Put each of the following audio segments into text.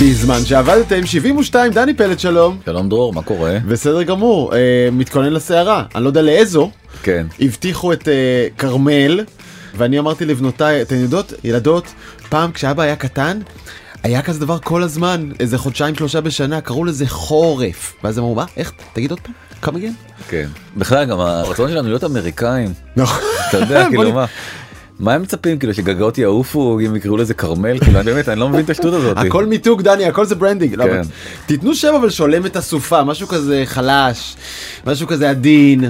בזמן שעבדתם 72 דני פלד שלום שלום דרור, מה קורה? בסדר גמור אה, מתכונן לסערה אני לא יודע לאיזו כן. הבטיחו את אה, כרמל ואני אמרתי לבנותיי אתן יודעות ילדות פעם כשאבא היה קטן. היה כזה דבר כל הזמן איזה חודשיים שלושה בשנה קראו לזה חורף ואז אמרו מה איך תגיד עוד פעם כמה מגיע? כן. בכלל גם הרצון שלנו להיות אמריקאים, נכון. אתה יודע, כאילו מה. מה הם מצפים כאילו שגגות יעופו אם יקראו לזה כרמל כאילו אני באמת אני לא מבין את השטות הזאת. הכל מיתוג דני הכל זה branding. לא, כן. אבל תיתנו שם אבל שולם את הסופה משהו כזה חלש משהו כזה עדין.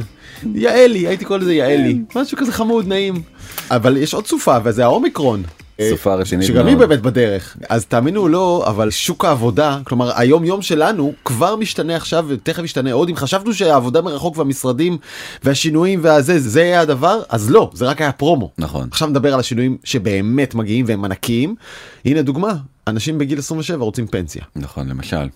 יעלי הייתי קורא לזה יעלי משהו כזה חמוד נעים. אבל יש עוד סופה וזה האומיקרון. סופה רצינית שגם היא. באמת בדרך אז תאמינו או לא אבל שוק העבודה כלומר היום יום שלנו כבר משתנה עכשיו ותכף ישתנה עוד אם חשבנו שהעבודה מרחוק והמשרדים והשינויים והזה זה יהיה הדבר אז לא זה רק היה פרומו. נכון. עכשיו נדבר על השינויים שבאמת מגיעים והם ענקיים. הנה דוגמה אנשים בגיל 27 רוצים פנסיה נכון למשל.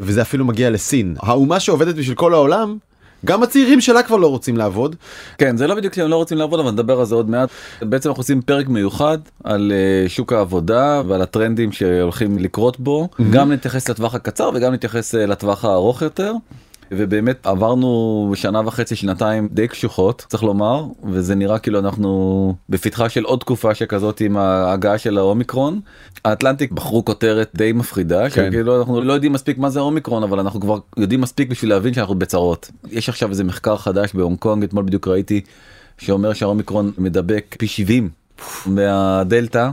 וזה אפילו מגיע לסין האומה שעובדת בשביל כל העולם גם הצעירים שלה כבר לא רוצים לעבוד כן זה לא בדיוק שהם לא רוצים לעבוד אבל נדבר על זה עוד מעט. בעצם אנחנו עושים פרק מיוחד על אה, שוק העבודה ועל הטרנדים שהולכים לקרות בו גם נתייחס לטווח הקצר וגם נתייחס אה, לטווח הארוך יותר. ובאמת עברנו שנה וחצי שנתיים די קשוחות צריך לומר וזה נראה כאילו אנחנו בפתחה של עוד תקופה שכזאת עם ההגעה של האומיקרון. האטלנטיק בחרו כותרת די מפחידה כן. שכאילו אנחנו לא יודעים מספיק מה זה אומיקרון אבל אנחנו כבר יודעים מספיק בשביל להבין שאנחנו בצרות. יש עכשיו איזה מחקר חדש בהונג קונג אתמול בדיוק ראיתי שאומר שהאומיקרון מדבק פי 70 מהדלתא.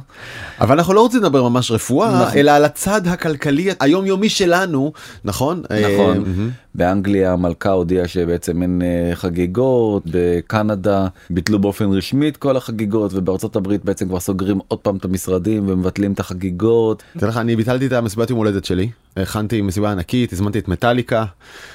אבל אנחנו לא רוצים לדבר ממש רפואה נכון. אלא על הצד הכלכלי היומיומי שלנו נכון נכון. מהמם. באנגליה המלכה הודיעה שבעצם אין אה, חגיגות, בקנדה ביטלו באופן רשמי את כל החגיגות ובארצות הברית בעצם כבר סוגרים עוד פעם את המשרדים ומבטלים את החגיגות. תראה לך אני ביטלתי את המסיבת יום הולדת שלי הכנתי מסיבה ענקית הזמנתי את מטאליקה.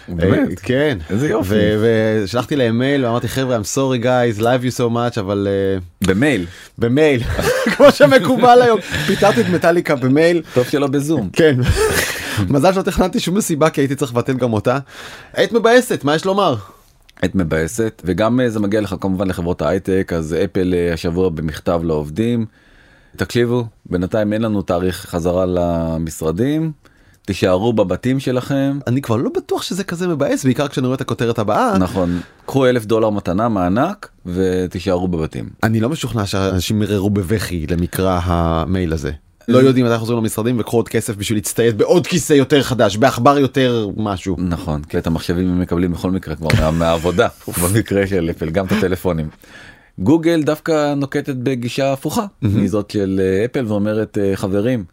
באמת? אה, כן. איזה יופי. ושלחתי להם מייל ואמרתי חבר'ה I'm sorry guys love you so much אבל אה, במייל, במייל כמו שמקובל היום פיטרתי את מטאליקה במייל טוב שלא בזום. כן. מזל שלא תכננתי שום מסיבה כי הייתי צריך לבטל גם אותה. עת מבאסת מה יש לומר. את מבאסת וגם אה, זה מגיע לך כמובן לחברות ההייטק אז אפל השבוע במכתב לעובדים. תקשיבו בינתיים אין לנו תאריך חזרה למשרדים תישארו בבתים שלכם אני כבר לא בטוח שזה כזה מבאס בעיקר כשאני רואה את הכותרת הבאה. נכון קחו אלף דולר מתנה מענק ותישארו בבתים. אני לא משוכנע שאנשים יררו בבכי למקרא המייל הזה. לא יודעים מתי חוזרים למשרדים וקחו עוד כסף בשביל להצטייד בעוד כיסא יותר חדש בעכבר יותר משהו. נכון כי את המחשבים הם מקבלים בכל מקרה כבר מה- מהעבודה במקרה של אפל גם את הטלפונים. גוגל דווקא נוקטת בגישה הפוכה מזאת של אה, אפל ואומרת אה, חברים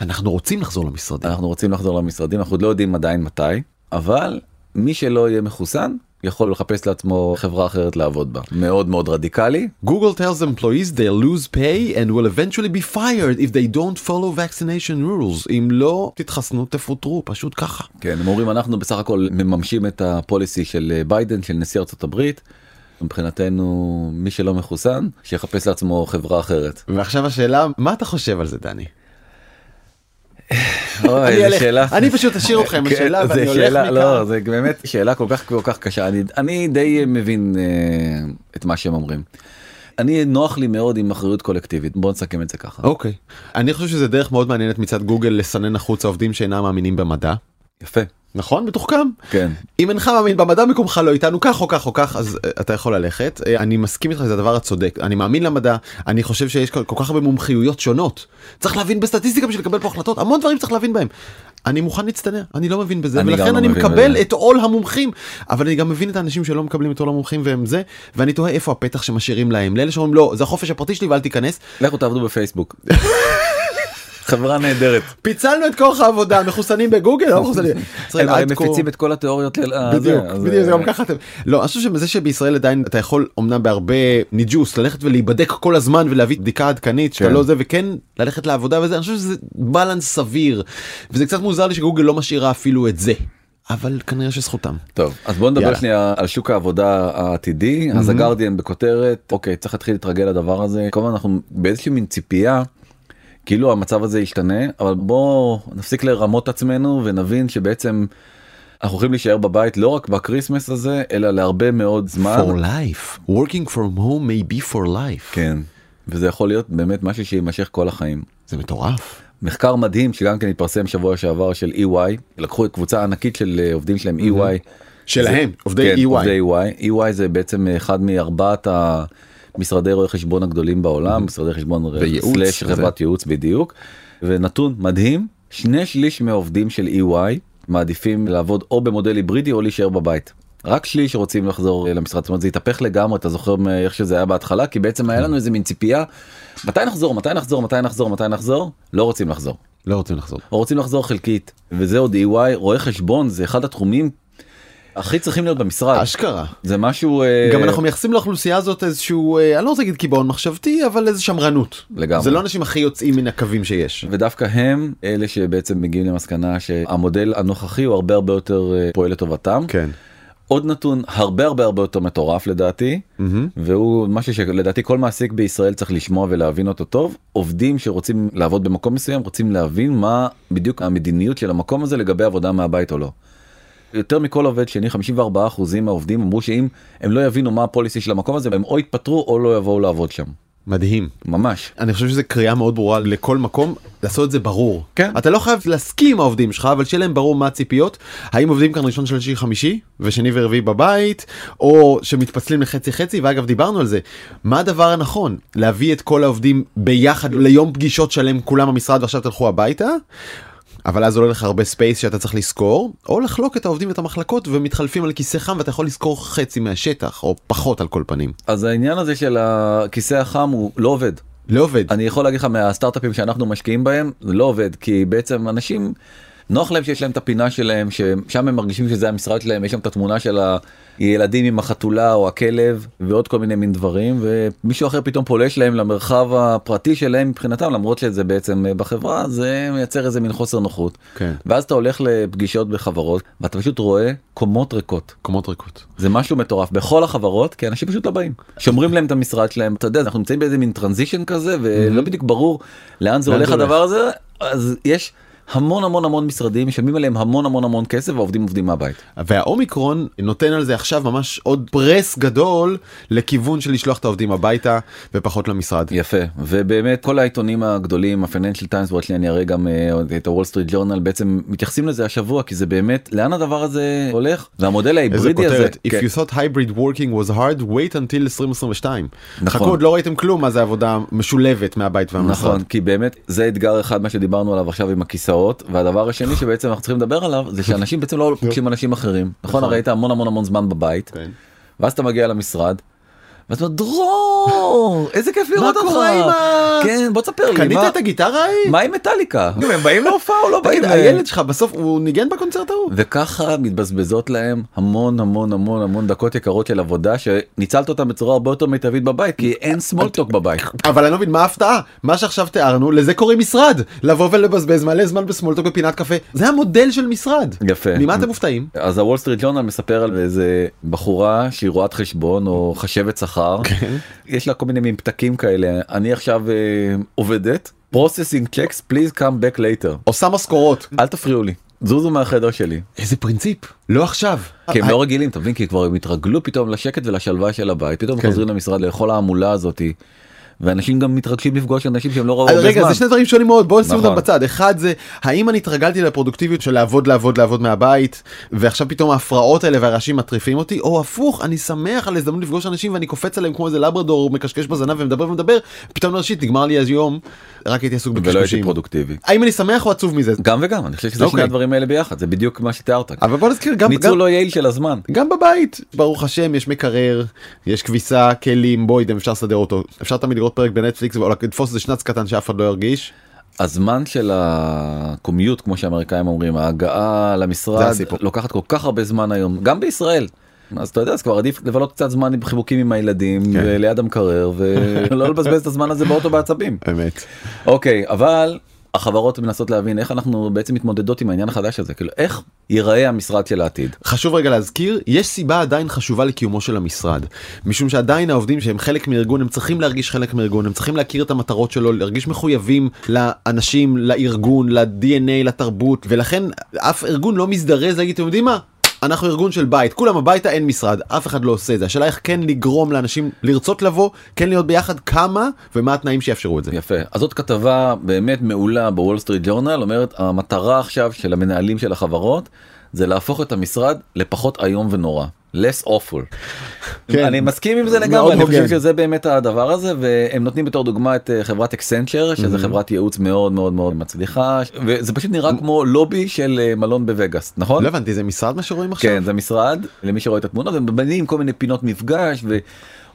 אנחנו רוצים לחזור למשרדים. אנחנו רוצים לחזור למשרדים אנחנו עוד לא יודעים עדיין מתי אבל מי שלא יהיה מחוסן יכול לחפש לעצמו חברה אחרת לעבוד בה מאוד מאוד רדיקלי Google tells employees they'll lose pay and will eventually be fired if they don't follow vaccination rules. אם לא תתחסנו תפוטרו פשוט ככה. כן הם אומרים אנחנו בסך הכל מממשים את הפוליסי של אה, ביידן של נשיא ארצות הברית. מבחינתנו מי שלא מחוסן שיחפש לעצמו חברה אחרת. ועכשיו השאלה מה אתה חושב על זה דני? אוי, איזה שאלה. אני פשוט אשאיר אותך עם כן, השאלה זה ואני הולך שאלה- מכאן. לא, זה באמת שאלה כל כך כל כך קשה. אני, אני די מבין אה, את מה שהם אומרים. אני נוח לי מאוד עם אחריות קולקטיבית בוא נסכם את זה ככה. אוקיי. אני חושב שזה דרך מאוד מעניינת מצד גוגל לסנן החוצה עובדים שאינם מאמינים במדע. יפה. נכון? מתוחכם. כן. אם אינך מאמין במדע מקומך לא איתנו כך או כך או כך אז אה, אתה יכול ללכת אה, אני מסכים איתך זה הדבר הצודק אני מאמין למדע אני חושב שיש כל, כך הרבה מומחיויות שונות צריך להבין בסטטיסטיקה בשביל לקבל פה החלטות המון דברים צריך להבין בהם. אני מוכן להצטנע אני לא מבין בזה אני ולכן לא אני מבין מקבל בזה. את עול המומחים אבל אני גם מבין את האנשים שלא מקבלים את עול המומחים והם זה ואני תוהה איפה הפתח שמשאירים להם לאלה שאומרים לא זה החופש הפרטי שלי ואל תיכנס לכו תעבדו בפייסבוק. חברה נהדרת. פיצלנו את כוח העבודה מחוסנים בגוגל לא מחוסנים. הם מפיצים את כל התיאוריות. ל- אה, בדיוק, זה, בדיוק, אה, גם ככה אתם, לא, אני חושב שזה שבישראל עדיין אתה יכול אמנם בהרבה ניג'וס ללכת ולהיבדק כל הזמן ולהביא בדיקה עדכנית שאתה כן. לא זה וכן ללכת לעבודה וזה, אני חושב שזה בלנס סביר, וזה קצת מוזר לי שגוגל לא משאירה אפילו את זה, אבל כנראה שזכותם. טוב אז בוא נדבר יאללה. שנייה על שוק העבודה העתידי אז הגרדיאן בכותרת אוקיי צריך להתחיל להתרגל לדבר הזה כמובן אנחנו באיזושהי מין ציפייה. כאילו המצב הזה ישתנה אבל בוא נפסיק לרמות עצמנו ונבין שבעצם אנחנו יכולים להישאר בבית לא רק בקריסמס הזה אלא להרבה מאוד זמן. For life, working from home may be for life. כן. וזה יכול להיות באמת משהו שיימשך כל החיים. זה מטורף. מחקר מדהים שגם כן התפרסם שבוע שעבר של EY לקחו קבוצה ענקית של אה, עובדים שלהם EY. שלהם, עובדי כן, EY. עובדי EY. EY זה בעצם אחד מארבעת המשרדי רואי חשבון הגדולים בעולם, משרדי חשבון סלאש. חברת ייעוץ בדיוק. ונתון מדהים, שני שליש מהעובדים של EY מעדיפים לעבוד או במודל היברידי או להישאר בבית. רק שליש רוצים לחזור אה, למשרד, זאת אומרת זה התהפך לגמרי, אתה זוכר מאיך שזה היה בהתחלה, כי בעצם היה לנו איזה מין ציפייה, מתי נחזור, מתי נחזור, מתי נחזור, מתי נחזור, לא רוצים לחזור. לא רוצים לחזור. או רוצים לחזור חלקית וזה עוד EY רואה חשבון זה אחד התחומים הכי צריכים להיות במשרד אשכרה. זה משהו אה, גם אנחנו מייחסים לאוכלוסייה הזאת איזשהו, אה, אני לא רוצה להגיד קיבעון מחשבתי, אבל איזה שמרנות. לגמרי. זה לא אנשים הכי יוצאים מן הקווים שיש. ודווקא הם אלה שבעצם מגיעים למסקנה שהמודל הנוכחי הוא הרבה הרבה יותר אה, פועל לטובתם. כן. עוד נתון הרבה הרבה הרבה יותר מטורף לדעתי והוא משהו שלדעתי כל מעסיק בישראל צריך לשמוע ולהבין אותו טוב עובדים שרוצים לעבוד במקום מסוים רוצים להבין מה בדיוק המדיניות של המקום הזה לגבי עבודה מהבית או לא. יותר מכל עובד שני 54% מהעובדים אמרו שאם הם לא יבינו מה הפוליסי של המקום הזה הם או יתפטרו או לא יבואו לעבוד שם מדהים. ממש אני חושב שזה קריאה מאוד ברורה לכל מקום לעשות את זה ברור. כן. אתה לא חייב להסכים עם העובדים שלך אבל שיהיה להם ברור מה הציפיות. האם עובדים כאן ראשון שלישי חמישי ושני ורביעי בבית או שמתפצלים לחצי חצי ואגב דיברנו על זה מה הדבר הנכון להביא את כל העובדים ביחד ליום פגישות שלם כולם במשרד ועכשיו תלכו הביתה. אבל אז עולה לך הרבה space שאתה צריך לשכור או לחלוק את העובדים ואת המחלקות ומתחלפים על כיסא חם ואתה יכול לשכור חצי מהשטח או פחות על כל פנים. אז העניין הזה של הכיסא החם הוא לא עובד. לא עובד. אני יכול להגיד לך מהסטארט-אפים שאנחנו משקיעים בהם זה לא עובד כי בעצם אנשים נוח להם שיש להם את הפינה שלהם ששם הם מרגישים שזה המשרד שלהם יש שם את התמונה של הילדים עם החתולה או הכלב ועוד כל מיני מין דברים ומישהו אחר פתאום פולש להם למרחב הפרטי שלהם מבחינתם למרות שזה בעצם בחברה זה מייצר איזה מין חוסר נוחות כן. ואז אתה הולך לפגישות בחברות ואתה פשוט רואה קומות ריקות קומות ריקות. זה משהו מטורף בכל החברות כי אנשים פשוט לא באים שומרים להם את המשרד שלהם אתה יודע אנחנו נמצאים באיזה מין טרנזישן כזה ולא בדיוק ברור לאן זה הולך. הדבר הזה אז יש המון המון המון משרדים משלמים עליהם המון המון המון כסף והעובדים עובדים מהבית. והאומיקרון נותן על זה עכשיו ממש עוד פרס גדול לכיוון של לשלוח את העובדים הביתה ופחות למשרד. יפה ובאמת כל העיתונים הגדולים ה Financial Times שנייה אני אראה גם אה, את ה Wall Street Journal בעצם מתייחסים לזה השבוע כי זה באמת לאן הדבר הזה הולך והמודל איזה ההיברידי הזה. כותרת, If כן. you thought hybrid working was hard, wait until 2022. נכון. חכו עוד לא ראיתם כלום מה זה עבודה משולבת מהבית והמשרד. נכון כי באמת זה אתגר אחד מה שדיברנו עליו עכשיו עם הכיסאות והדבר השני שבעצם אנחנו צריכים לדבר עליו זה שאנשים בעצם לא פוגשים אנשים אחרים נכון הרי היית המון המון המון זמן בבית כן. ואז אתה מגיע למשרד. ואז אתה אומר דרור איזה כיף לראות אותך קורה עם ה- כן בוא תספר לי קנית מה- את הגיטרה ההיא? מה עם מטאליקה הם באים להופעה או לא באים הילד שלך בסוף הוא ניגן בקונצרט ההוא? וככה מתבזבזות להם המון המון המון המון דקות יקרות של עבודה שניצלת אותם בצורה הרבה יותר מיטבית בבית כי אין סמולטוק בבית. אבל אני לא מבין מה ההפתעה מה שעכשיו תיארנו לזה קוראים משרד לבוא ולבזבז מלא זמן בסמולטוק בפינת קפה זה המודל של משרד יפה. ממה אתם מופתעים אז ה Wall Street Journal מספר על איזה בחורה שהיא רואת חשבון או חשבת שכר יש לה כל מיני מין פתקים כאלה. אני עכשיו אה, עובדת processing checks please come back later. עושה משכורות. אל תפריעו לי. זוזו מהחדר שלי. איזה פרינציפ. לא עכשיו. כי הם לא רגילים אתה מבין? כי כבר הם התרגלו פתאום לשקט ולשלווה של הבית. פתאום כן. חוזרים למשרד לכל ההמולה הזאתי. ואנשים גם מתרגשים לפגוש אנשים שהם לא ראו אז הרבה רגע זמן. זה שני דברים שונים מאוד בואו נשים נכון. אותם בצד אחד זה האם אני התרגלתי לפרודוקטיביות של לעבוד לעבוד לעבוד מהבית ועכשיו פתאום ההפרעות האלה והרעשים מטריפים אותי או הפוך אני שמח על הזדמנות לפגוש אנשים ואני קופץ עליהם כמו איזה לברדור מקשקש בזנב ומדבר ומדבר פתאום ראשית נגמר לי היום רק הייתי עסוק ולא הייתי בקשקושים פרודוקטיבי. האם אני שמח או עצוב מזה גם וגם אני חושב שזה אוקיי. שני הדברים האלה ביחד זה בדיוק מה שתיארת. אבל בוא נזכיר גם, ניצול לא יעיל של הזמן. גם בבית ברוך השם יש מקרר יש כביסה כלים בוידם אפשר לסדר אותו אפשר תמיד לראות פרק בנטפליקס או לתפוס איזה שנץ קטן שאף אחד לא ירגיש הזמן של הקומיוט כמו שהאמריקאים אומרים ההגעה למשרד. לוקחת כל כך הרבה זמן היום גם בישראל. אז אתה יודע אז כבר עדיף לבלות קצת זמן עם חיבוקים עם הילדים כן. ליד המקרר ולא לבזבז את הזמן הזה באוטו בעצבים. אמת אוקיי אבל החברות מנסות להבין איך אנחנו בעצם מתמודדות עם העניין החדש הזה כאילו איך ייראה המשרד של העתיד. חשוב רגע להזכיר יש סיבה עדיין חשובה לקיומו של המשרד משום שעדיין העובדים שהם חלק מארגון הם צריכים להרגיש חלק מארגון הם צריכים להכיר את המטרות שלו להרגיש מחויבים לאנשים לארגון ל-DNA לתרבות ולכן אף ארגון לא מזדרז להגיד אתם יודעים מה אנחנו ארגון של בית כולם הביתה אין משרד אף אחד לא עושה את זה השאלה איך כן לגרום לאנשים לרצות לבוא כן להיות ביחד כמה ומה התנאים שיאפשרו את זה. יפה אז זאת כתבה באמת מעולה ב Wall Street Journal אומרת המטרה עכשיו של המנהלים של החברות זה להפוך את המשרד לפחות איום ונורא. Less awful. כן. אני מסכים עם זה לגמרי, אני. חושב שזה באמת הדבר הזה והם נותנים בתור דוגמה את אה, חברת Accenture שזה חברת ייעוץ מאוד מאוד מאוד מצליחה וזה פשוט נראה כמו לובי של אה, מלון בווגאס נכון? לא הבנתי זה משרד מה שרואים עכשיו? כן זה משרד למי שרואה את התמונות הם בנים כל מיני פינות מפגש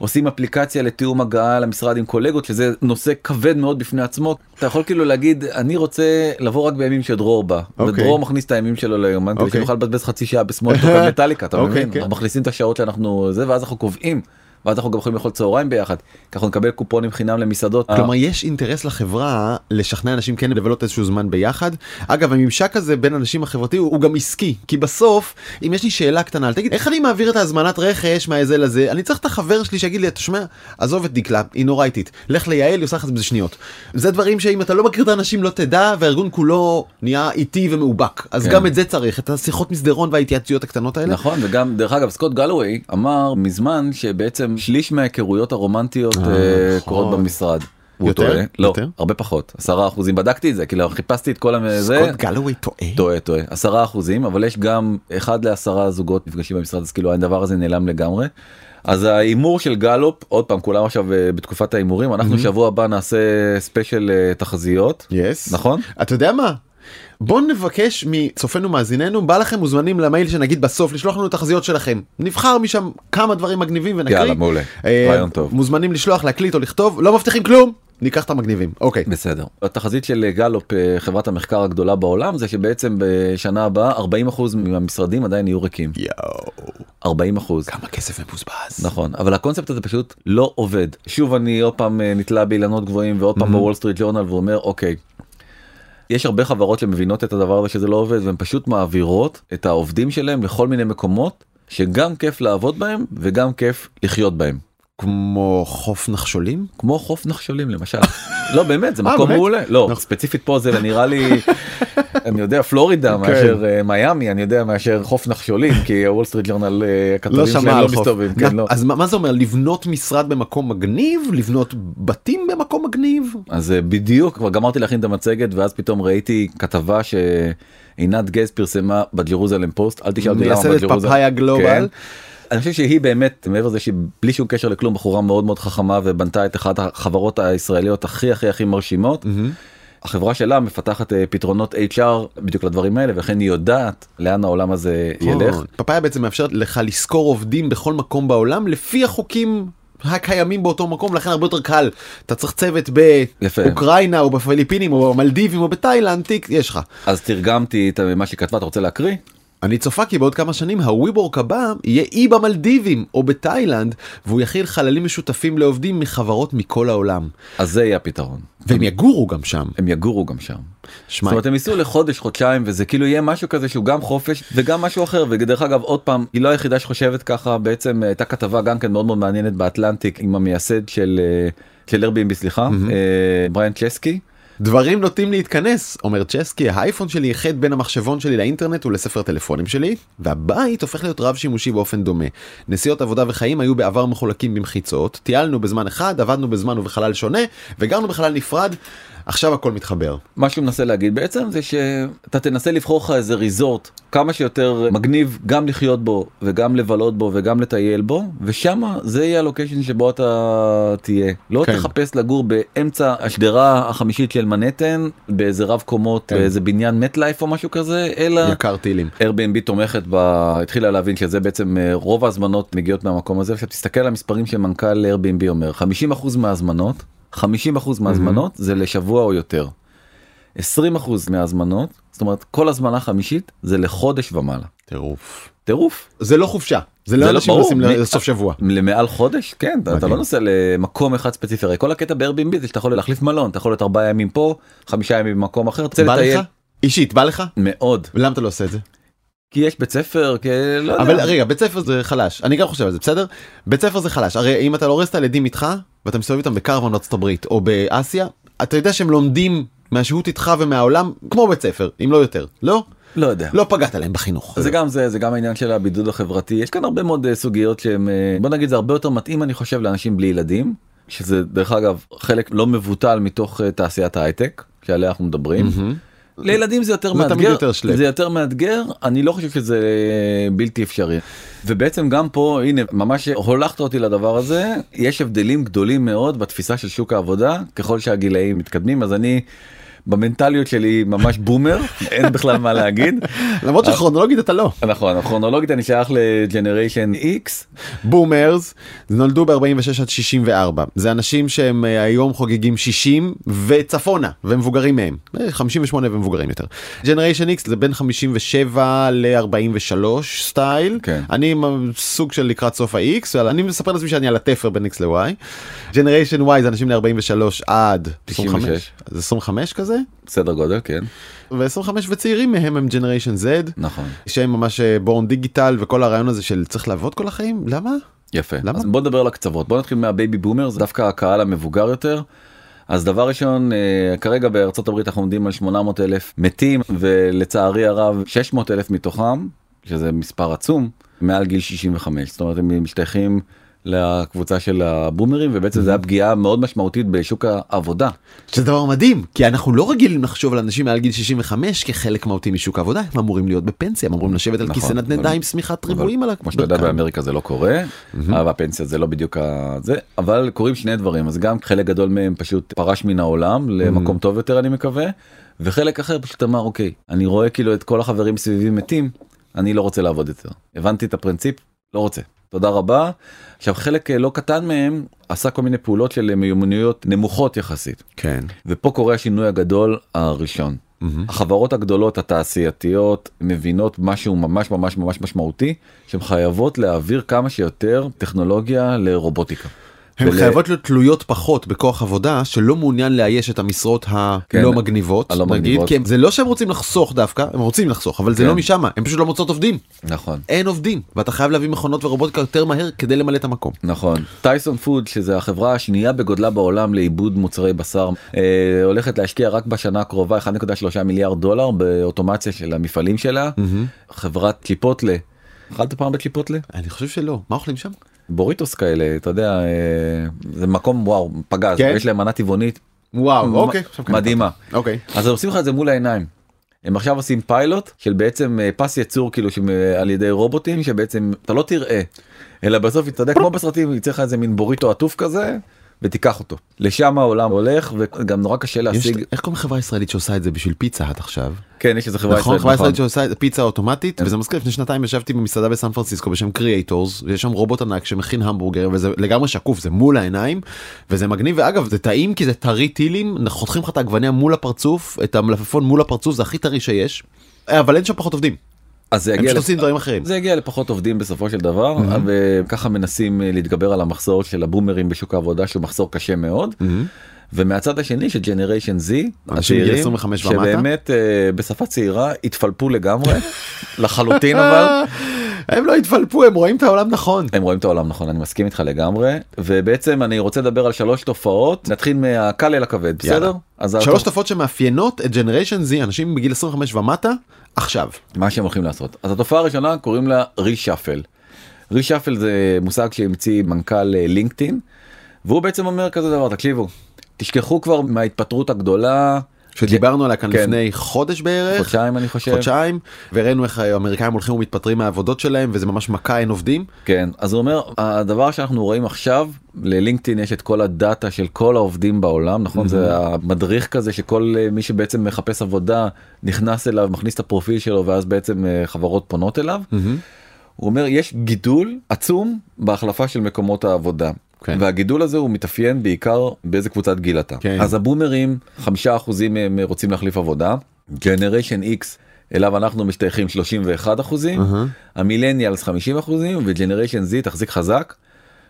ועושים אפליקציה לתיאום הגעה למשרד עם קולגות שזה נושא כבד מאוד בפני עצמו אתה יכול כאילו להגיד אני רוצה לבוא רק בימים שדרור בא אוקיי. ודרור מכניס את הימים שלו ליומן כדי אוקיי. שנוכל לבזבז חצי שעה בשמאל מטאליקה אתה אוקיי, מבין כן. אנחנו מכניסים את השעות שאנחנו זה ואז אנחנו קובעים. ואז אנחנו גם יכולים לאכול צהריים ביחד אנחנו נקבל קופונים חינם למסעדות. כלומר יש אינטרס לחברה לשכנע אנשים כן לבלות איזשהו זמן ביחד. אגב הממשק הזה בין אנשים החברתי הוא, הוא גם עסקי כי בסוף אם יש לי שאלה קטנה תגיד איך אני מעביר את ההזמנת רכש מהזה לזה אני צריך את החבר שלי שיגיד לי אתה שומע עזוב את דקלה היא נורא איטית לך ליעל היא עושה לך בזה שניות. זה דברים שאם אתה לא מכיר את האנשים לא תדע והארגון כולו נהיה איטי ומאובק אז כן. גם את זה צריך את השיחות מסדרון וההתייעצויות הקטנות האלה. נכון וגם דרך אגב סקוט גלווי אמר מזמן שבעצם שליש מההיכרויות הרומנטיות אה, אה, נכון. קורות במשרד. הוא יותר? טועה? לא, יותר? הרבה פחות, עשרה אחוזים, בדקתי את זה, כאילו חיפשתי את כל הזה, סקוט גאלוויי טועה. טועה טועה, עשרה אחוזים, אבל יש גם אחד לעשרה זוגות נפגשים במשרד, אז כאילו הדבר הזה נעלם לגמרי. אז ההימור של גאלופ, עוד פעם, כולם עכשיו אה, בתקופת ההימורים, אנחנו שבוע הבא נעשה special תחזיות, Yes. נכון? אתה יודע מה? בוא נבקש מצופינו ומאזינינו בא לכם מוזמנים למייל שנגיד בסוף לשלוח לנו תחזיות שלכם נבחר משם כמה דברים מגניבים ונקריא. יאללה, מעולה. אה, רעיון טוב. מוזמנים לשלוח להקליט או לכתוב לא מבטיחים כלום ניקח את המגניבים אוקיי. בסדר. התחזית של גאלופ, אה, חברת המחקר הגדולה בעולם, זה שבעצם בשנה הבאה 40% מהמשרדים עדיין יהיו ריקים. וואו 40 אחוז. כמה כסף מבוזבז. נכון אבל הקונספט הזה פשוט לא עובד שוב אני עוד פעם אה, נתלה באילנות גבוהים ועוד פעם בוול סטריט ג'ורנל ואומר אוקיי. יש הרבה חברות שמבינות את הדבר הזה שזה לא עובד והן פשוט מעבירות את העובדים שלהם לכל מיני מקומות שגם כיף לעבוד בהם וגם כיף לחיות בהם. כמו חוף נחשולים? כמו חוף נחשולים למשל. לא באמת זה אה, מקום? מעולה. לא. ספציפית פה זה נראה לי אני יודע פלורידה מאשר אה, מיאמי אני יודע מאשר חוף נחשולים כי הוול סטריט ג'ורנל לא הכתבים שלהם לא. מסתובבים. כן, לא. אז מה זה אומר לבנות משרד במקום מגניב לבנות בתים במקום מגניב? אז אה, בדיוק כבר גמרתי להכין את המצגת ואז פתאום ראיתי כתבה שעינת גז פרסמה בג'רוזלם פוסט אל תשאל אותי למה מייסדת בג'רוזלם. אני חושב שהיא באמת מעבר לזה שהיא בלי שום קשר לכלום בחורה מאוד מאוד חכמה ובנתה את אחת החברות הישראליות הכי הכי הכי מרשימות. החברה שלה מפתחת אה, פתרונות HR בדיוק לדברים האלה ולכן היא יודעת לאן העולם הזה ילך. נכון. פאפאיה בעצם מאפשרת לך לשכור עובדים בכל מקום בעולם לפי החוקים הקיימים באותו מקום לכן הרבה יותר קל אתה צריך צוות. באוקראינה או בפיליפינים או במלדיבים או בתאילנד תיק יש לך. אז תרגמתי את מה שהיא כתבה אתה רוצה להקריא? אני צופה כי בעוד כמה שנים הוויבורק הבא יהיה אי במלדיבים או בתאילנד והוא יכיל חללים משותפים לעובדים מחברות מכל העולם אז זה יהיה הפתרון. והם יגורו גם שם. הם יגורו גם שם. שמע, זאת אומרת הם ייסעו לחודש חודשיים וזה כאילו יהיה משהו כזה שהוא גם חופש וגם משהו אחר ודרך אגב עוד פעם היא לא היחידה שחושבת ככה בעצם הייתה כתבה גם כן מאוד מאוד מעניינת באטלנטיק עם המייסד של אה, של Airbnb סליחה אה, בריאן צ'סקי. דברים נוטים להתכנס אומר צ'סקי האייפון שלי איחד בין המחשבון שלי לאינטרנט ולספר טלפונים שלי והבית הופך להיות רב שימושי באופן דומה. נסיעות עבודה וחיים היו בעבר מחולקים במחיצות טיילנו בזמן אחד עבדנו בזמן ובחלל שונה וגרנו בחלל נפרד עכשיו הכל מתחבר. מה שהוא מנסה להגיד בעצם זה שאתה תנסה לבחור לך איזה ריזורט כמה שיותר מגניב גם לחיות בו וגם לבלות בו וגם לטייל בו ושמה זה יהיה הלוקיישן שבו אתה תהיה לא כן. תחפש לגור באמצע השדרה החמישית של מנהטן באיזה רב קומות כן. באיזה בניין מט לייף או משהו כזה אלא יקר טילים. Airbnb תומכת ב... התחילה להבין שזה בעצם אה, רוב ההזמנות מגיעות מהמקום הזה עכשיו תסתכל על המספרים שמנכ"ל Airbnb אומר 50% מההזמנות 50% מההזמנות זה לשבוע או יותר. 20% מההזמנות זאת אומרת כל הזמנה חמישית זה לחודש ומעלה. טירוף. טירוף. זה לא חופשה זה לא לא- אנשים. נוסעים לסוף שבוע. למעל חודש כן אתה- אתה. לא נוסע למקום אחד ספציפי הרי כל הקטע ב-Airbnb זה שאתה יכול להחליף מלון אתה יכול להיות ארבעה ימים פה חמישה ימים במקום אחר. רוצה בא לטייל. אישית בא לך? מאוד ולמה אתה לא עושה את זה? כי יש בית ספר כי לא יודע. אבל רגע בית ספר זה חלש אני גם חושב על זה בסדר בית ספר זה חלש הרי אם אתה לא הורס את הילדים איתך ואתה מסתובב איתם בקרוון בארצות הברית או באסיה אתה יודע שהם לומדים מהשהות איתך ומהעולם כמו בית ספר אם לא יותר לא לא יודע. לא פגעת להם בחינוך. זה גם זה זה גם העניין של הבידוד החברתי יש כאן הרבה מאוד אה, סוגיות שהם אה, בוא נגיד זה הרבה יותר מתאים אני חושב לאנשים בלי ילדים שזה דרך אגב חלק לא מבוטל מתוך אה, תעשיית ההייטק שעליה אנחנו מדברים. לילדים זה יותר זה מאתגר, יותר שלב. זה יותר מאתגר, אני לא חושב שזה בלתי אפשרי. ובעצם גם פה, הנה, ממש הובלת אותי לדבר הזה, יש הבדלים גדולים מאוד בתפיסה של שוק העבודה, ככל שהגילאים מתקדמים, אז אני במנטליות שלי ממש בומר, אין בכלל מה להגיד. למרות שכרונולוגית אתה לא. נכון, כרונולוגית אני שייך ל Generation X, בומרס נולדו ב-46 עד 64 זה אנשים שהם אה, היום חוגגים 60 וצפונה ומבוגרים מהם אה, 58 ומבוגרים יותר. Generation X זה בין 57 ל-43 style כן. אני סוג של לקראת סוף ה-X אני מספר לעצמי שאני על התפר בין X ל-Y. Generation Y זה אנשים ל-43 עד 25 96. זה 25 כזה סדר גודל, כן, ו-25 וצעירים מהם הם Generation Z נכון. שהם ממש born digital וכל הרעיון הזה של צריך לעבוד כל החיים למה. יפה. למה? אז בוא נדבר על הקצוות. בוא נתחיל מה baby boomer, זה דווקא הקהל המבוגר יותר. אז דבר ראשון, אה, כרגע בארצות הברית אנחנו עומדים על 800 אלף מתים, ולצערי הרב 600 אלף מתוכם, שזה מספר עצום, מעל גיל 65. זאת אומרת, הם משתייכים לקבוצה של הבומרים, ובעצם זה הפגיעה מאוד משמעותית בשוק העבודה. שזה דבר מדהים כי אנחנו לא רגילים לחשוב על אנשים מעל גיל 65 כחלק מהותי משוק העבודה הם אמורים להיות בפנסיה הם אמורים לשבת על נכון, כיסא נדנדה אבל- עם שמיכת ריבועים על כמו שאתה יודע. באמריקה זה לא קורה, אבל הפנסיה זה לא בדיוק זה, אבל קורים שני דברים, אז גם חלק גדול מהם פשוט פרש מן העולם למקום טוב יותר אני מקווה, וחלק אחר פשוט אמר אוקיי, אני רואה כאילו את כל החברים סביבי מתים, אני לא רוצה לעבוד יותר. הבנתי את הפרינציפ, לא רוצה. תודה רבה. עכשיו חלק אה, לא קטן מהם עשה כל מיני פעולות של מיומנויות נמוכות יחסית. כן. ופה קורה השינוי הגדול הראשון. החברות הגדולות התעשייתיות מבינות משהו ממש ממש ממש משמעותי שהן חייבות להעביר כמה שיותר טכנולוגיה לרובוטיקה. הן ול- חייבות להיות תלויות פחות בכוח עבודה שלא מעוניין לאייש את המשרות כן, הלא מגניבות הלא נגיד מגניבות. כי הם- זה לא שהם רוצים לחסוך דווקא הם רוצים לחסוך אבל זה כן. לא משם הם פשוט לא מוצאות עובדים נכון אין עובדים ואתה חייב להביא מכונות ורובוטיקה יותר מהר כדי למלא את המקום. נכון טייסון פוד שזה החברה השנייה בגודלה בעולם לעיבוד מוצרי בשר אה, הולכת להשקיע רק בשנה הקרובה 1.3 מיליארד דולר באוטומציה של המפעלים שלה חברת צ'יפוטלה. אכלת פעם בצ'יפוטלה? אני חושב שלא מה אוכלים שם? בוריטוס כאלה אתה יודע אה, זה מקום וואו פגז כן? יש להם מנה טבעונית וואו אוקיי. קלטתי. מדהימה אוקיי. אז עושים לך את זה מול העיניים. הם עכשיו עושים פיילוט של בעצם אה, פס ייצור כאילו שעל ידי רובוטים שבעצם אתה לא תראה אלא בסוף אתה יודע כמו בסרטים יצא לך איזה מין בוריטו עטוף כזה ותיקח אותו. לשם העולם הולך וגם נורא קשה יש- להשיג איך קוראים לחברה ישראלית שעושה את זה בשביל פיצה עד עכשיו? כן יש איזה חברה נכון, חברה ישראלית, ישראלית שעושה פיצה אוטומטית וזה מזכיר לפני שנתיים ישבתי במסעדה בסן פרנסיסקו בשם Creator's יש שם רובוט ענק שמכין המבורגר וזה לגמרי שקוף זה מול העיניים וזה מגניב ואגב זה טעים כי זה טרי טרי הם חותכים לך את העגבניה מול הפרצוף את המלפפון מול הפרצוף זה הכי טרי שיש אבל אין שם פחות עובדים אז זה הם הגיעו פשוט לפ- עושים דברים אחרים. זה הגיע לפחות עובדים בסופו של דבר וככה מנסים אה, להתגבר על המחסור של הבומרים בשוק העבודה שהוא מחסור קשה מאוד. ומהצד השני של Generation Z, 25 ומטה. שבאמת אה, בשפה צעירה התפלפו לגמרי, לחלוטין אבל, הם לא התפלפו הם רואים את העולם נכון. הם רואים את העולם נכון, אני מסכים איתך לגמרי, ובעצם אני רוצה לדבר על שלוש תופעות, נתחיל מהקל אל הכבד. בסדר? אז שלוש תופעות שמאפיינות את Generation Z אנשים בגיל 25 ומטה עכשיו. מה שהם הולכים לעשות. אז התופעה הראשונה קוראים לה reshuffle. reshuffle זה מושג שהמציא מנכ"ל אה, לינקדאין, והוא בעצם אומר כזה דבר, תקשיבו, תשכחו כבר מההתפטרות הגדולה, שדיברנו עליה כאן כן. לפני חודש בערך. חודשיים אני חושב. חודשיים וראינו איך האמריקאים הולכים ומתפטרים מהעבודות שלהם וזה ממש מכה אין עובדים. כן, אז הוא אומר, הדבר שאנחנו רואים עכשיו, ללינקדאין יש את כל הדאטה של כל העובדים בעולם, נכון? זה המדריך כזה שכל אה, מי שבעצם מחפש עבודה נכנס אליו, מכניס את הפרופיל שלו ואז בעצם אה, חברות פונות אליו. הוא אומר, יש גידול עצום בהחלפה של מקומות העבודה. כן. והגידול הזה הוא מתאפיין בעיקר באיזה קבוצת גיל אתה. כן. אז הבומרים, חמישה אחוזים מהם רוצים להחליף עבודה. ג'נריישן X אליו אנחנו משתייכים 31 אחוזים, המילניאלס 50 אחוזים וג'נריישן Z תחזיק חזק.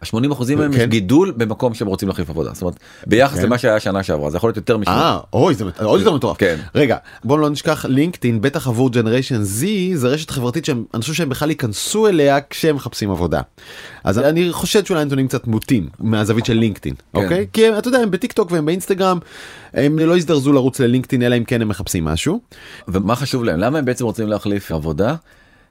80 אחוזים מהם יש. גידול במקום שהם רוצים להחליף עבודה זאת אומרת ביחס כן. למה שהיה שנה שעברה זה יכול להיות יותר משנה. אה, אוי, זה עוד יותר מטורף. כן. רגע, בוא לא נשכח לינקדאין, בטח עבור ג'נריישן Z, זה רשת חברתית שהם, חושב שהם בכלל ייכנסו אליה כשהם מחפשים עבודה. אז אני חושד שאולי הנתונים קצת מוטים מהזווית של לינקדאין, כן. אוקיי? כי הם, אתה יודע, הם בטיק טוק והם באינסטגרם, הם לא יזדרזו לרוץ ללינקדאין אלא אם כן הם מחפשים משהו. ומה חשוב להם למה הם בעצם רוצים להחליף עבודה.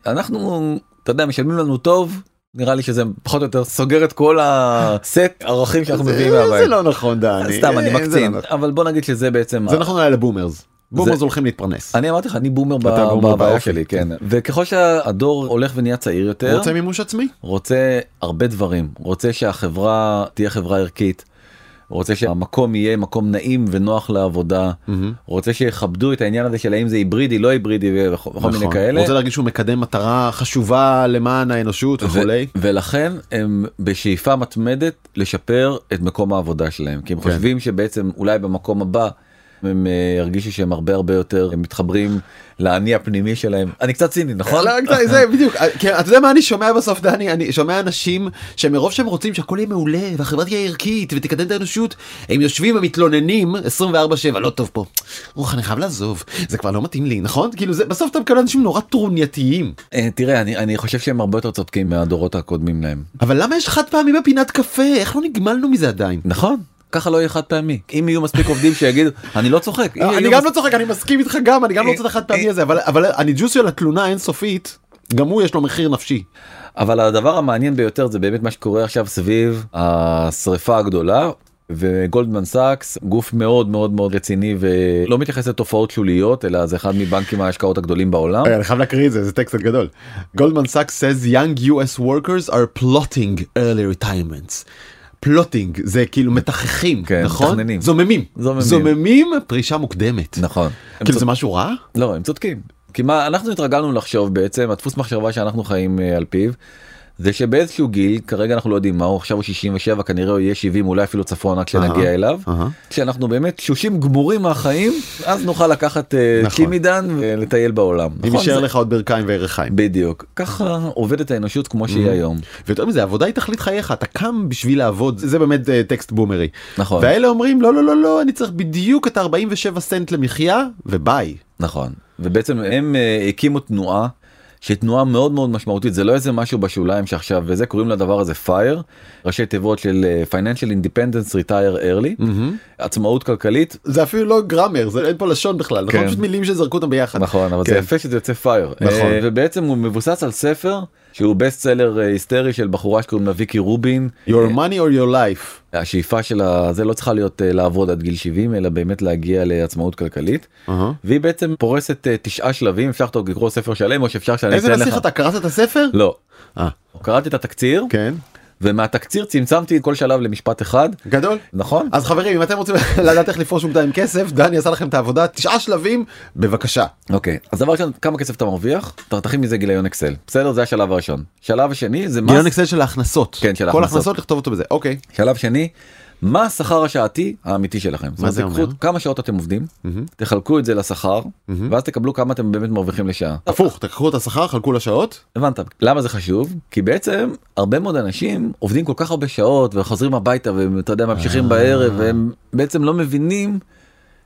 אנחנו אתה יודע משלמים לנו טוב נראה לי שזה פחות או יותר סוגר את כל הסט ערכים שאנחנו מביאים מהבית. זה לא נכון, דני. סתם אני אה, זה מקצין לא נכון. אבל בוא נגיד שזה בעצם זה נכון היה לבומרס. בומרס הולכים להתפרנס. אני אמרתי לך אני בומר ב- אתה בומר בהוויה באופי. שלי כן וככל שהדור הולך ונהיה צעיר יותר רוצה מימוש עצמי? רוצה הרבה דברים רוצה שהחברה תהיה חברה ערכית. רוצה שהמקום יהיה מקום נעים ונוח לעבודה רוצה שיכבדו את העניין הזה של האם זה היברידי לא היברידי וכל וכל מיני נכון. כאלה רוצה להרגיש שהוא מקדם מטרה חשובה למען האנושות וכולי. ולכן הם בשאיפה מתמדת לשפר את מקום העבודה שלהם כי הם כן. חושבים שבעצם אולי במקום הבא הם אה, ירגישו שהם הרבה הרבה יותר מתחברים לאני הפנימי שלהם. אני קצת ציני נכון? לא, זה בדיוק. כי אתה יודע מה אני שומע בסוף דני? אני שומע אנשים שמרוב שהם רוצים שהכל יהיה מעולה והחברה תהיה ערכית ותקדם את האנושות הם יושבים ומתלוננים 24/7 לא טוב פה. אוח אני חייב לעזוב. זה כבר לא מתאים לי נכון? כאילו זה בסוף אתה מקבל אנשים נורא טרונייתיים. אה, תראה אני אני חושב שהם הרבה יותר צודקים מהדורות הקודמים להם. אבל למה יש חד פעמי בפינת קפה? איך לא נגמלנו מזה עדיין. נכון ככה לא יהיה חד פעמי אם יהיו מספיק עובדים שיגידו אני לא צוחק אם אני גם לא צוחק אני מסכים איתך גם אני גם לא רוצה את החד פעמי הזה אבל אבל הניג'וס של התלונה האינסופית גם הוא יש לו מחיר נפשי. אבל הדבר המעניין ביותר זה באמת מה שקורה עכשיו סביב השריפה הגדולה. וגולדמן סאקס גוף מאוד מאוד מאוד רציני ולא מתייחס לתופעות שוליות אלא זה אחד מבנקים ההשקעות הגדולים בעולם. אני חייב להקריא את זה, זה טקסט גדול. גולדמן סאקס says young US workers are plotting early retirements. פלוטינג זה כאילו מתחכים, כן, נכון? מתכננים. זוממים. זוממים. זוממים פרישה מוקדמת. נכון. כאילו צודק- זה משהו רע? לא הם צודקים כי מה אנחנו התרגלנו לחשוב בעצם הדפוס מחשבה שאנחנו חיים אה, על פיו. זה שבאיזשהו גיל כרגע אנחנו לא יודעים מהו עכשיו הוא 67 כנראה הוא יהיה 70 אולי אפילו צפונה כשנגיע אליו. אהה. כשאנחנו באמת תשושים גמורים מהחיים אז נוכל לקחת אה, נכון. ולטייל בעולם. אם נכון, יישאר זה- לך עוד ברכיים וירכיים. בדיוק ככה עובדת האנושות כמו שהיא היום. ויותר מזה עבודה היא תכלית חייך אתה קם בשביל לעבוד זה באמת אה, טקסט בומרי. נכון. ואלה אומרים לא לא לא לא אני צריך בדיוק את ה-47 סנט למחיה וביי. נכון ובעצם הם אה, הקימו תנועה שהיא תנועה מאוד מאוד משמעותית זה לא איזה משהו בשוליים שעכשיו וזה קוראים לדבר הזה FIRE ראשי תיבות של financial independence retire early עצמאות כלכלית זה אפילו לא grammar זה אין פה לשון בכלל נכון כן. פשוט מילים שזרקו אותם ביחד. נכון אבל כן. זה יפה שזה יוצא FIRE נכון. אה, ובעצם הוא מבוסס על ספר שהוא בסט סלר אה, היסטרי של בחורה שקוראים לה ויקי רובין your money or your life. השאיפה שלה זה לא צריכה להיות אה, לעבוד עד גיל 70 אלא באמת להגיע לעצמאות כלכלית אהה. והיא בעצם פורסת אה, תשעה שלבים אפשר לקרוא ספר שלם או שאפשר שאני איזה אתן לך. נסיך אתה קראת את הספר? לא. אה, קראתי את התקציר כן. ומהתקציר צמצמתי כל שלב למשפט אחד גדול. נכון אז חברים אם אתם רוצים לדעת איך לפרוש מוקדם עם כסף דני עשה לכם את העבודה תשעה שלבים בבקשה. אוקיי אז דבר ראשון כמה כסף אתה מרוויח תכין מזה גיליון אקסל בסדר זה השלב הראשון שלב השני זה גיליון מס אקסל של ההכנסות. כן, של כל ההכנסות. הכנסות לכתוב אותו בזה אוקיי. שלב שני מה השכר השעתי האמיתי שלכם. אומרת, זה אומר? כמה שעות אתם עובדים תחלקו את זה לשכר ואז תקבלו כמה אתם באמת מרוויחים לשעה. הפוך תקחו את השכר חלקו לשעות. הבנת למה זה חשוב כי בעצם הרבה מאוד אנשים עובדים כל כך הרבה שעות וחוזרים הביתה ואתה יודע ממשיכים בערב והם בעצם לא מבינים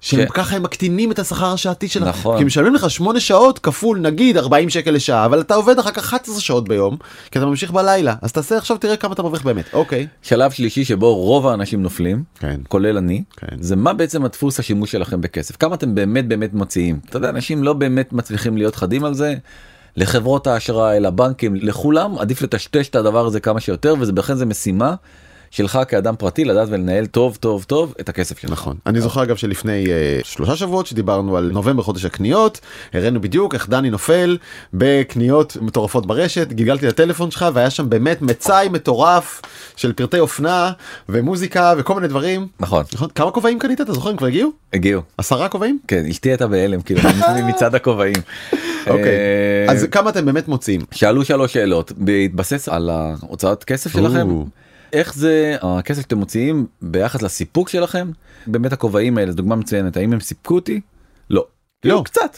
שהם ש- ככה הם מקטינים את השכר השעתי שלהם. נכון. כי משלמים לך 8 שעות כפול נגיד 40 שקל לשעה אבל אתה עובד אחר כך 11 שעות ביום כי אתה ממשיך בלילה אז תעשה עכשיו תראה כמה אתה מרוויח באמת אוקיי. שלב שלישי שבו רוב האנשים נופלים כן. כולל אני כן. זה מה בעצם הדפוס השימוש שלכם בכסף כמה אתם באמת באמת מוציאים אתה יודע אנשים לא באמת מצליחים להיות חדים על זה. לחברות האשראי לבנקים לכולם עדיף לטשטש את הדבר הזה כמה שיותר וזה בכן זה משימה שלך כאדם פרטי לדעת ולנהל טוב טוב טוב את הכסף שלך. נכון. אני זוכר אגב שלפני אה, שלושה שבועות שדיברנו על נובמבר חודש הקניות הראינו בדיוק איך דני נופל בקניות מטורפות ברשת גלגלתי את הטלפון שלך והיה שם באמת מצאי מטורף של פרטי אופנה ומוזיקה וכל מיני דברים. נכון. נכון? כמה כובעים קנית אתה זוכר? הם כבר הגיעו? הגיעו. עשרה כובעים? כן אשתי הייתה בהלם כאילו מצד הכובעים. אוקיי. אה, אז כמה אתם באמת מוצאים? שאלו שלוש שאלות. בהתבסס על ההוצאת כסף שלכם. איך זה הכסף שאתם מוציאים ביחס לסיפוק שלכם? באמת הכובעים האלה דוגמה מצוינת. האם הם סיפקו אותי? לא. כאילו, קצת.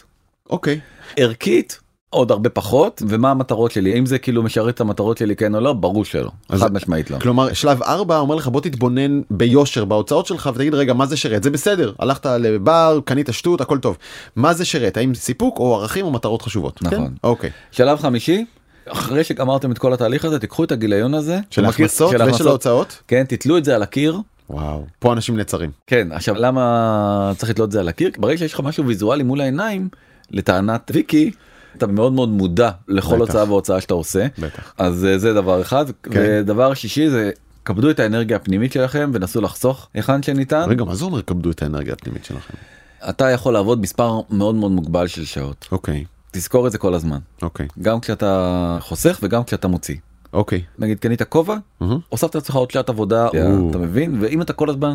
אוקיי. ערכית עוד הרבה פחות ומה המטרות שלי? אם זה כאילו משרת את המטרות שלי כן או לא? ברור שלא. אז- חד משמעית לא. כלומר שלב 4 אומר לך בוא תתבונן ביושר בהוצאות שלך ותגיד רגע מה זה שרת? זה בסדר. הלכת לבר קנית שטות הכל טוב. מה זה שרת? האם סיפוק או ערכים או מטרות חשובות? נכון. כן? אוקיי. שלב חמישי אחרי שגמרתם את כל התהליך הזה תיקחו את הגיליון הזה של ההכנסות של ושל ההוצאות? כן תתלו את זה על הקיר. וואו פה אנשים נעצרים כן עכשיו למה צריך לתלות את זה על הקיר? ברגע שיש לך משהו ויזואלי מול העיניים לטענת ויקי אתה מאוד מאוד מודע לכל בטח. הוצאה והוצאה שאתה עושה. בטח. אז אה, זה דבר אחד. כן. ודבר שישי זה כבדו את האנרגיה הפנימית שלכם ונסו לחסוך היכן שניתן. רגע מה זה אומר כבדו את האנרגיה הפנימית שלכם? אתה יכול לעבוד מספר מאוד מאוד מוגבל של שעות. אוקיי תזכור את זה כל הזמן. אוקיי. גם כשאתה חוסך וגם כשאתה מוציא. אוקיי. נגיד קנית כובע. הוספת לעצמך עוד שעת עבודה או. אתה מבין? ואם אתה כל הזמן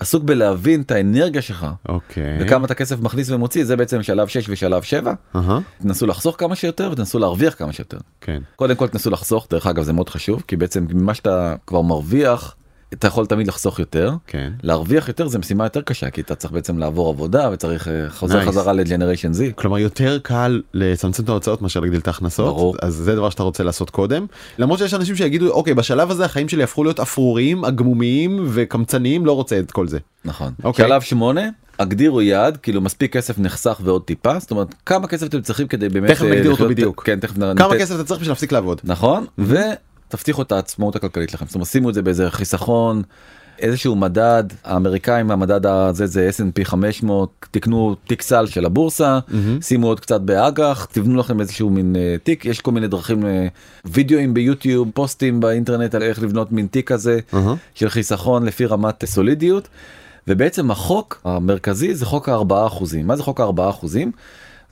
עסוק בלהבין את האנרגיה שלך אוקיי. וכמה אתה כסף מכניס ומוציא זה בעצם שלב 6 ושלב 7 אהה, תנסו לחסוך כמה שיותר ותנסו להרוויח כמה שיותר. כן. קודם כל תנסו לחסוך דרך אגב זה מאוד חשוב כי בעצם ממה שאתה כבר מרוויח אתה יכול תמיד לחסוך יותר כן להרוויח יותר זה משימה יותר קשה כי אתה צריך בעצם לעבור עבודה וצריך אה, חוזר Nice. חזרה לג'נריישן Z. כלומר יותר קל לצמצם את ההוצאות מאשר להגדיל את ההכנסות ברור. אז זה דבר שאתה רוצה לעשות קודם למרות שיש אנשים שיגידו אוקיי בשלב הזה החיים שלי הפכו להיות אפרוריים עגמומיים וקמצניים לא רוצה את כל זה נכון. אוקיי. שלב 8 הגדירו יעד כאילו מספיק כסף נחסך ועוד טיפה זאת אומרת כמה כסף אתם צריכים כדי באמת תכף אה, נגדיר אותו בדיוק. כן תכף כמה כסף אתה צריך בשביל להפסיק לעבוד נכון ותבטיחו את העצמאות הכלכלית לכם זאת אומרת שימו את זה באיזה חיסכון. איזשהו מדד האמריקאים המדד הזה זה S&P 500 תקנו תיק סל של הבורסה שימו עוד קצת באג"ח תבנו לכם איזשהו מין אה, תיק יש כל מיני דרכים אה, וידאוים ביוטיוב פוסטים באינטרנט על איך לבנות מין תיק כזה אהה. של חיסכון לפי רמת סולידיות. ובעצם החוק המרכזי זה חוק הארבעה אחוזים מה זה חוק הארבעה אחוזים.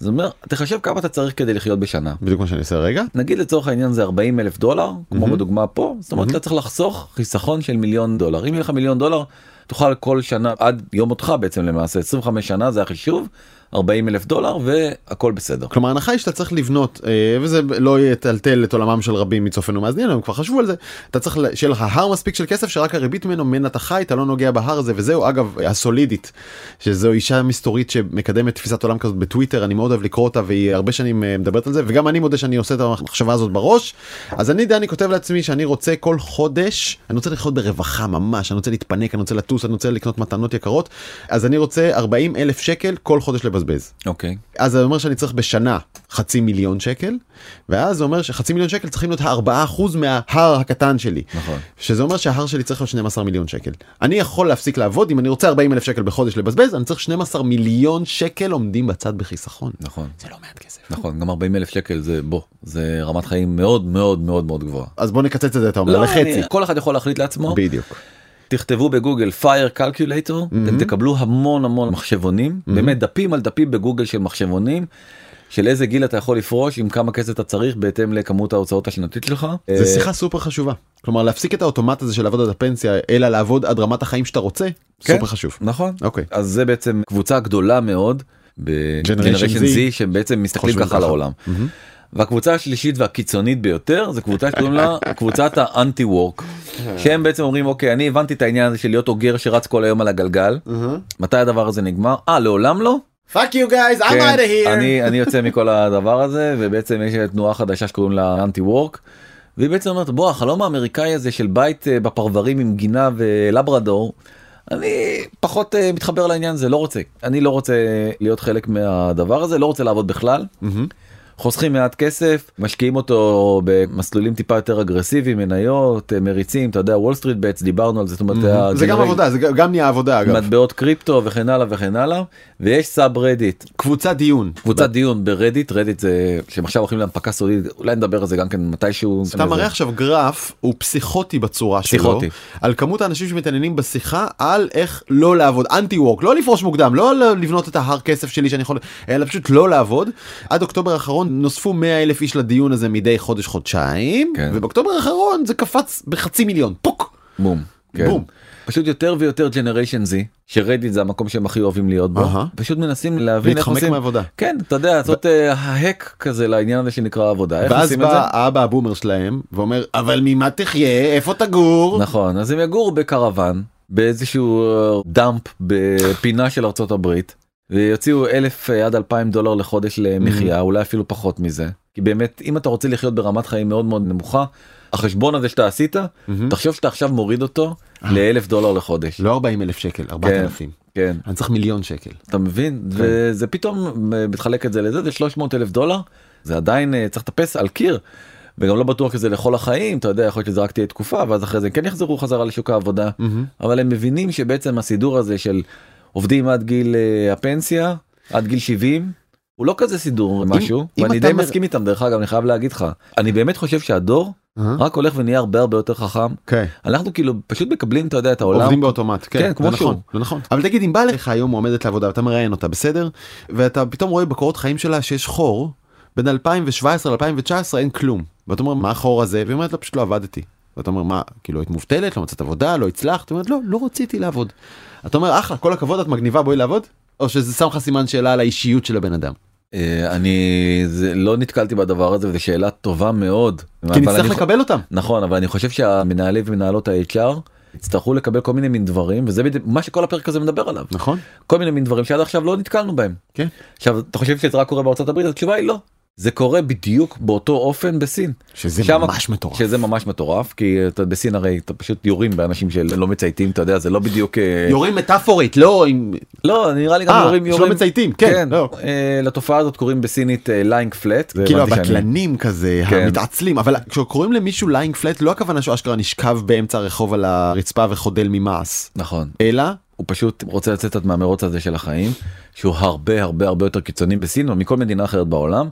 זה אומר תחשב כמה אתה צריך כדי לחיות בשנה בדיוק מה שאני עושה רגע נגיד לצורך העניין זה 40 אלף דולר כמו מהמם. בדוגמה פה זאת אומרת מהמם. אתה צריך לחסוך חיסכון של מיליון דולר אם יהיה לך מיליון דולר תוכל כל שנה עד יום מותך בעצם למעשה 25 שנה זה החישוב 40 אלף דולר והכל בסדר. כלומר ההנחה היא שאתה צריך לבנות אה, וזה לא יטלטל את עולמם של רבים מצופינו מאזינים הם כבר חשבו על זה. אתה צריך שיהיה לך הר מספיק של כסף שרק הריבית ממנו ממנה אתה חי אתה לא נוגע בהר הזה וזהו. אגב הסולידית שזו אישה מסתורית שמקדמת תפיסת עולם כזאת בטוויטר אני מאוד אוהב לקרוא אותה והיא הרבה שנים אה, מדברת על זה וגם אני מודה שאני עושה את המחשבה הזאת בראש. אז אני דני כותב לעצמי שאני רוצה כל חודש אני רוצה לחיות ברווחה ממש אני רוצה להתפנק אני רוצה לטוס אני רוצה לקנות מתנות יקרות. אז אני רוצה 40 אלף שקל כל חודש לבזבז. אוקיי. אז זה אומר שאני צריך בשנה חצי מיליון שקל ואז זה אומר שחצי מיליון שקל צריכים להיות הארבעה אחוז מההר הקטן שלי. נכון. שזה אומר שההר שלי צריך להיות 12 מיליון שקל. אני יכול להפסיק לעבוד אם אני רוצה 40 אלף שקל בחודש לבזבז אני צריך 12 מיליון שקל עומדים בצד בחיסכון. נכון. זה לא מעט כסף. נכון גם 40 אלף שקל זה בוא זה רמת חיים מאוד מאוד מאוד מאוד גבוהה. אז בוא נקצץ את זה אתה אומר לא, לחצי. אני- כל אחד יכול להחליט לעצמו. בדיוק תכתבו בגוגל fire calculator אתם תקבלו המון המון מחשבונים באמת דפים על דפים בגוגל של מחשבונים. של איזה גיל אתה יכול לפרוש עם כמה כסף אתה צריך בהתאם לכמות ההוצאות השנתית שלך. זה אה, שיחה סופר חשובה כלומר להפסיק את האוטומט הזה של לעבוד עד הפנסיה אלא לעבוד עד רמת החיים שאתה רוצה כן. סופר חשוב נכון אוקיי אז זה בעצם קבוצה גדולה מאוד ב Generation Z. Z שבעצם מסתכלים ככה על. העולם. והקבוצה השלישית והקיצונית ביותר זה קבוצה שקוראים לה קבוצת ה anti work שהם בעצם אומרים אוקיי אני הבנתי את העניין הזה של להיות אוגר שרץ כל היום על הגלגל מתי הדבר הזה נגמר אה לעולם לא fuck you guys I'm כן, out of here אני אני יוצא מכל הדבר הזה ובעצם יש תנועה חדשה שקוראים לה anti work. והיא בעצם אומרת בוא החלום האמריקאי הזה של בית אה, בפרברים עם גינה ולברדור. אני פחות אה, מתחבר לעניין הזה לא רוצה אני לא רוצה להיות חלק מהדבר הזה לא רוצה לעבוד בכלל. חוסכים מעט כסף משקיעים אותו במסלולים טיפה יותר אגרסיביים מניות אה, מריצים אתה יודע Wall Street Bets דיברנו על זה זאת אומרת Mm-hmm. זה גם עבודה זה גם נהיה עבודה אגב מטבעות קריפטו וכן הלאה וכן הלאה ויש subreddit קבוצת דיון קבוצת דיון ב Reddit Reddit זה שהם עכשיו הולכים להנפקה סודית אולי נדבר על זה גם כן מתישהו. אתה מראה עכשיו גרף הוא פסיכוטי בצורה פסיכוטי. שלו על כמות האנשים שמתעניינים בשיחה על איך לא לעבוד anti work לא לפרוש מוקדם לא לבנות את ההר כסף שלי שאני יכול אלא פשוט לא לעבוד עד אוקטובר האחרון נוספו 100 אלף איש לדיון הזה מדי חודש חודשיים כן. ובאוקטובר האחרון זה קפץ בחצי מיליון פוק בום. כן. בום. פשוט יותר ויותר ג'נריישן Z שרדיט זה המקום שהם הכי אוהבים להיות בו אהה. פשוט מנסים להבין איך עושים מעבודה. כן אתה יודע לעשות אה, ההק כזה לעניין הזה שנקרא עבודה ואז. בא האבא הבומר שלהם ואומר אבל ממה תחיה איפה תגור נכון אז הם יגורו בקרוון באיזשהו אה, דאמפ בפינה של ארצות הברית ויוציאו אלף עד אלפיים דולר לחודש למחיה אולי אפילו פחות מזה. כי באמת אם אתה רוצה לחיות ברמת חיים מאוד מאוד נמוכה החשבון הזה שאתה עשית תחשוב שאתה עכשיו מוריד אותו לאלף דולר לחודש. לא 40 אלף שקל 4,000 כן. אני צריך מיליון שקל. אתה מבין? וזה פתאום אה, מתחלק את זה לזה זה 300 אלף דולר. זה עדיין אה, צריך לטפס על קיר. וגם לא בטוח שזה לכל החיים אתה יודע יכול להיות שזה רק תהיה תקופה ואז אחרי זה כן יחזרו חזרה לשוק העבודה. אבל הם מבינים שבעצם הסידור הזה של עובדים עד גיל אה, הפנסיה עד גיל 70 הוא לא כזה סידור. משהו? אם ואני די מר- מסכים איתם דרך אגב אני חייב להגיד לך. אני באמת חושב שהדור אה? רק הולך ונהיה הרבה הרבה יותר חכם. כן. אנחנו כאילו פשוט מקבלים אתה יודע את העולם. עובדים באוטומט כן, כן, כמו זה נכון. זה נכון. אבל תגיד אם בא לך היום מועמדת לעבודה ואתה מראיין אותה בסדר? ואתה פתאום רואה בקורות חיים שלה שיש חור בין 2017 ל2019 אין כלום. ואתה אומר מה החור הזה? והיא אומרת לה פשוט לא עבדתי. ואתה אומר מה כאילו היית מובטלת לא מצאת עבודה לא הצלחת? אומרת לא לא רציתי לעבוד. אתה אומר אחלה כל הכבוד את מגניבה בואי לעבוד או שזה שם לך סימן שאלה על האישיות של הבן אדם. אה, אני זה לא נתקלתי בדבר הזה וזו שאלה טובה מאוד. כי נצטרך לקבל אותם. נכון אבל אני חושב שהמנהלי ומנהלות ה-HR יצטרכו לקבל כל מיני מין דברים וזה בדיוק מה שכל הפרק הזה מדבר עליו נכון? כל מיני מין דברים שעד עכשיו לא נתקלנו בהם. כן. עכשיו אתה חושב שזה רק קורה בארצות הברית התשובה היא לא. זה קורה בדיוק באותו אופן בסין. שזה שמה- ממש מטורף. שזה ממש מטורף כי אתה בסין הרי אתה פשוט יורים באנשים שלא מצייתים אתה יודע זה לא בדיוק אה, יורים מטאפורית לא עם לא נראה לי גם אה, יורים שלא יורים מצייתים, כן, לא. אה, לתופעה הזאת קוראים בסינית lying flat כאילו הבטלנים כזה כן. המתעצלים אבל כשקוראים למישהו lying flat לא הכוונה שהוא אשכרה נשכב באמצע הרחוב על הרצפה וחודל ממעש נכון אלא הוא פשוט רוצה לצאת מהמרוץ הזה של החיים שהוא הרבה הרבה הרבה יותר קיצוני בסין או מכל מדינה אחרת בעולם.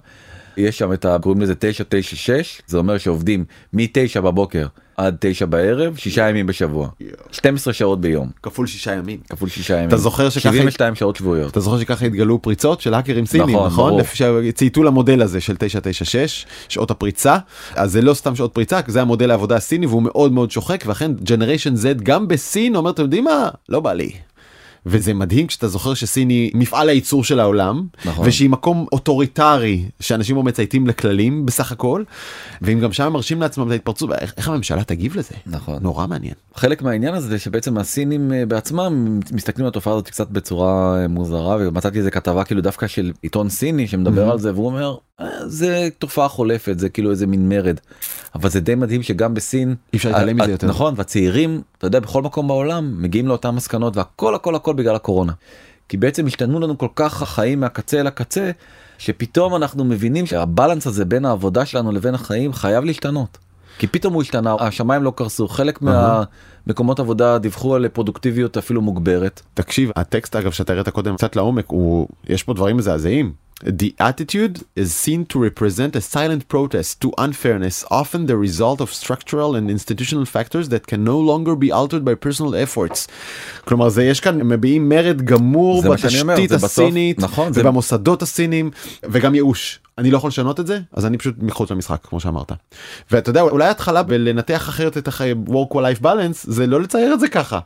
יש שם את ה... קוראים לזה 996 זה אומר שעובדים מ-9 בבוקר עד 9 בערב שישה ימים בשבוע. 12 שעות ביום. כפול שישה ימים. כפול שישה ימים. אתה זוכר שככה- 72 שעות שבועיות. אתה זוכר שככה התגלו פריצות של האקרים סינים נכון, נכון? שצייתו למודל הזה של 996 שעות הפריצה אז זה לא סתם שעות פריצה זה המודל העבודה הסיני והוא מאוד מאוד שוחק ואכן generation Z גם בסין אומר אתם יודעים מה? לא בא לי. וזה מדהים כשאתה זוכר שסין היא מפעל הייצור של העולם נכון. ושהיא מקום אוטוריטרי שאנשים בו מצייתים לכללים בסך הכל ואם גם שם מרשים לעצמם את ההתפרצות איך, איך הממשלה תגיב לזה נכון נורא מעניין. חלק מהעניין הזה זה שבעצם הסינים אה, בעצמם מסתכלים על התופעה הזאת קצת בצורה אה, מוזרה ומצאתי איזה כתבה כאילו דווקא של עיתון סיני שמדבר Mhm. על זה והוא אומר "אה, זה תופעה חולפת זה כאילו איזה מין מרד אבל זה די מדהים שגם בסין אי אפשר להתעלם מזה יותר. נכון והצעירים אתה יודע בכל מקום בעולם מגיעים לאותן מסקנות והכל הכל הכל בגלל הקורונה. כי בעצם השתנו לנו כל כך החיים מהקצה אל הקצה שפתאום אנחנו מבינים שהבלנס הזה בין העבודה שלנו לבין החיים חייב להשתנות. כי פתאום הוא השתנה השמיים לא קרסו חלק מהמקומות עבודה דיווחו על פרודוקטיביות אפילו מוגברת. תקשיב הטקסט אגב שאתה הראית קודם קצת לעומק הוא יש פה דברים מזעזעים. The attitude is seen to represent a silent protest to unfairness, often the result of structural and institutional factors that can no longer be altered by personal efforts. כלומר זה יש כאן הם מביעים מרד גמור זה בתשתית זה הסינית נכון, זה- ובמוסדות הסינים וגם ייאוש. אני לא יכול לשנות את זה אז אני פשוט מחוץ למשחק כמו שאמרת. ואתה יודע אולי התחלה בלנתח אחרת את החיי work life balance זה לא לצייר את זה ככה.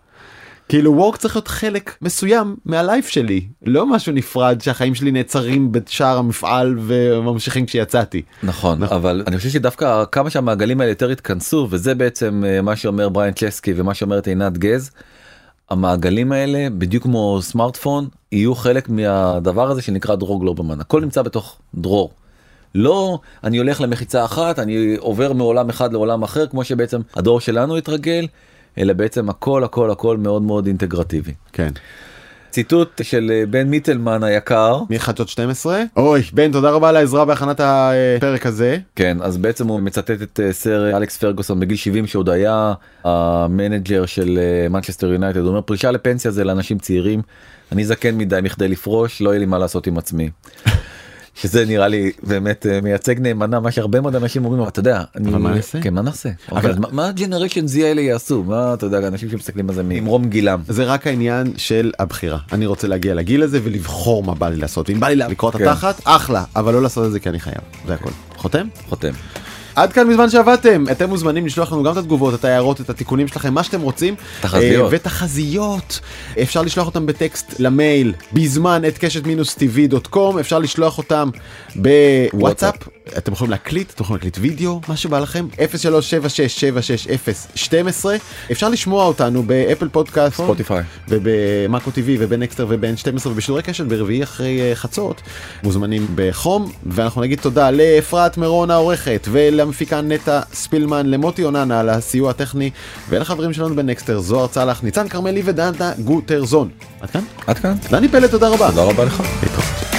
כאילו וורק צריך להיות חלק מסוים מהלייף שלי לא משהו נפרד שהחיים שלי נעצרים בשער המפעל וממשיכים כשיצאתי. נכון אבל אני חושב שדווקא כמה שהמעגלים האלה יותר התכנסו וזה בעצם אה, מה שאומר בריין צ'סקי ומה שאומרת עינת גז. המעגלים האלה בדיוק כמו סמארטפון יהיו חלק מהדבר הזה שנקרא דרור גלוברמן הכל נמצא בתוך דרור. לא אני הולך למחיצה אחת אני עובר מעולם אחד לעולם אחר כמו שבעצם הדור שלנו התרגל אלא בעצם הכל הכל הכל מאוד מאוד אינטגרטיבי. כן. ציטוט של אה, בן מיטלמן היקר מ-N12 אוי בן תודה רבה על העזרה בהכנת הפרק הזה. כן אז בעצם הוא מצטט את אה, סר אלכס פרגוסון בגיל 70 שעוד היה ה manager של מנצ'סטר יונייטד הוא אומר פרישה לפנסיה זה לאנשים צעירים אני זקן מדי מכדי לפרוש לא יהיה לי מה לעשות עם עצמי. שזה נראה לי באמת אה, מייצג נאמנה מה שהרבה מאוד אנשים אומרים אתה יודע אני מה נעשה? כן מה נעשה אבל- מה- מה הג'נריישן Z האלה יעשו מה אתה יודע אנשים שמסתכלים על זה ממרום גילם. זה רק העניין של הבחירה אני רוצה להגיע לגיל הזה ולבחור מה בא לי לעשות אם בא לי לקרוא את כן. התחת אחלה אבל לא לעשות את זה כי אני חייב זה הכל חותם חותם. עד כאן מזמן שעבדתם. אתם מוזמנים לשלוח לנו גם את התגובות את ההערות את התיקונים שלכם מה שאתם רוצים. תחזיות. אה, ותחזיות. אפשר לשלוח אותם בטקסט למייל בזמן at קשת מינוס TV dot com אפשר לשלוח אותם בוואטסאפ. אתם יכולים להקליט אתם יכולים להקליט וידאו מה שבא לכם. 0376760012 אפשר לשמוע אותנו ב Apple Podcast Spotify. ובמאקו TV ובנקסטר וב-N12 ובשידורי קשת ברביעי אחרי אה, חצות. מוזמנים בחום ואנחנו נגיד תודה לאפרת מירון העורכת ולמפיקה נטע ספילמן למוטי אוננה על הסיוע הטכני ולחברים שלנו בנקסטר זוהר צלח ניצן כרמלי ודנה גוטרזון. עד כאן? עד כאן. דני פלד תודה רבה. תודה רבה לך. להתראות.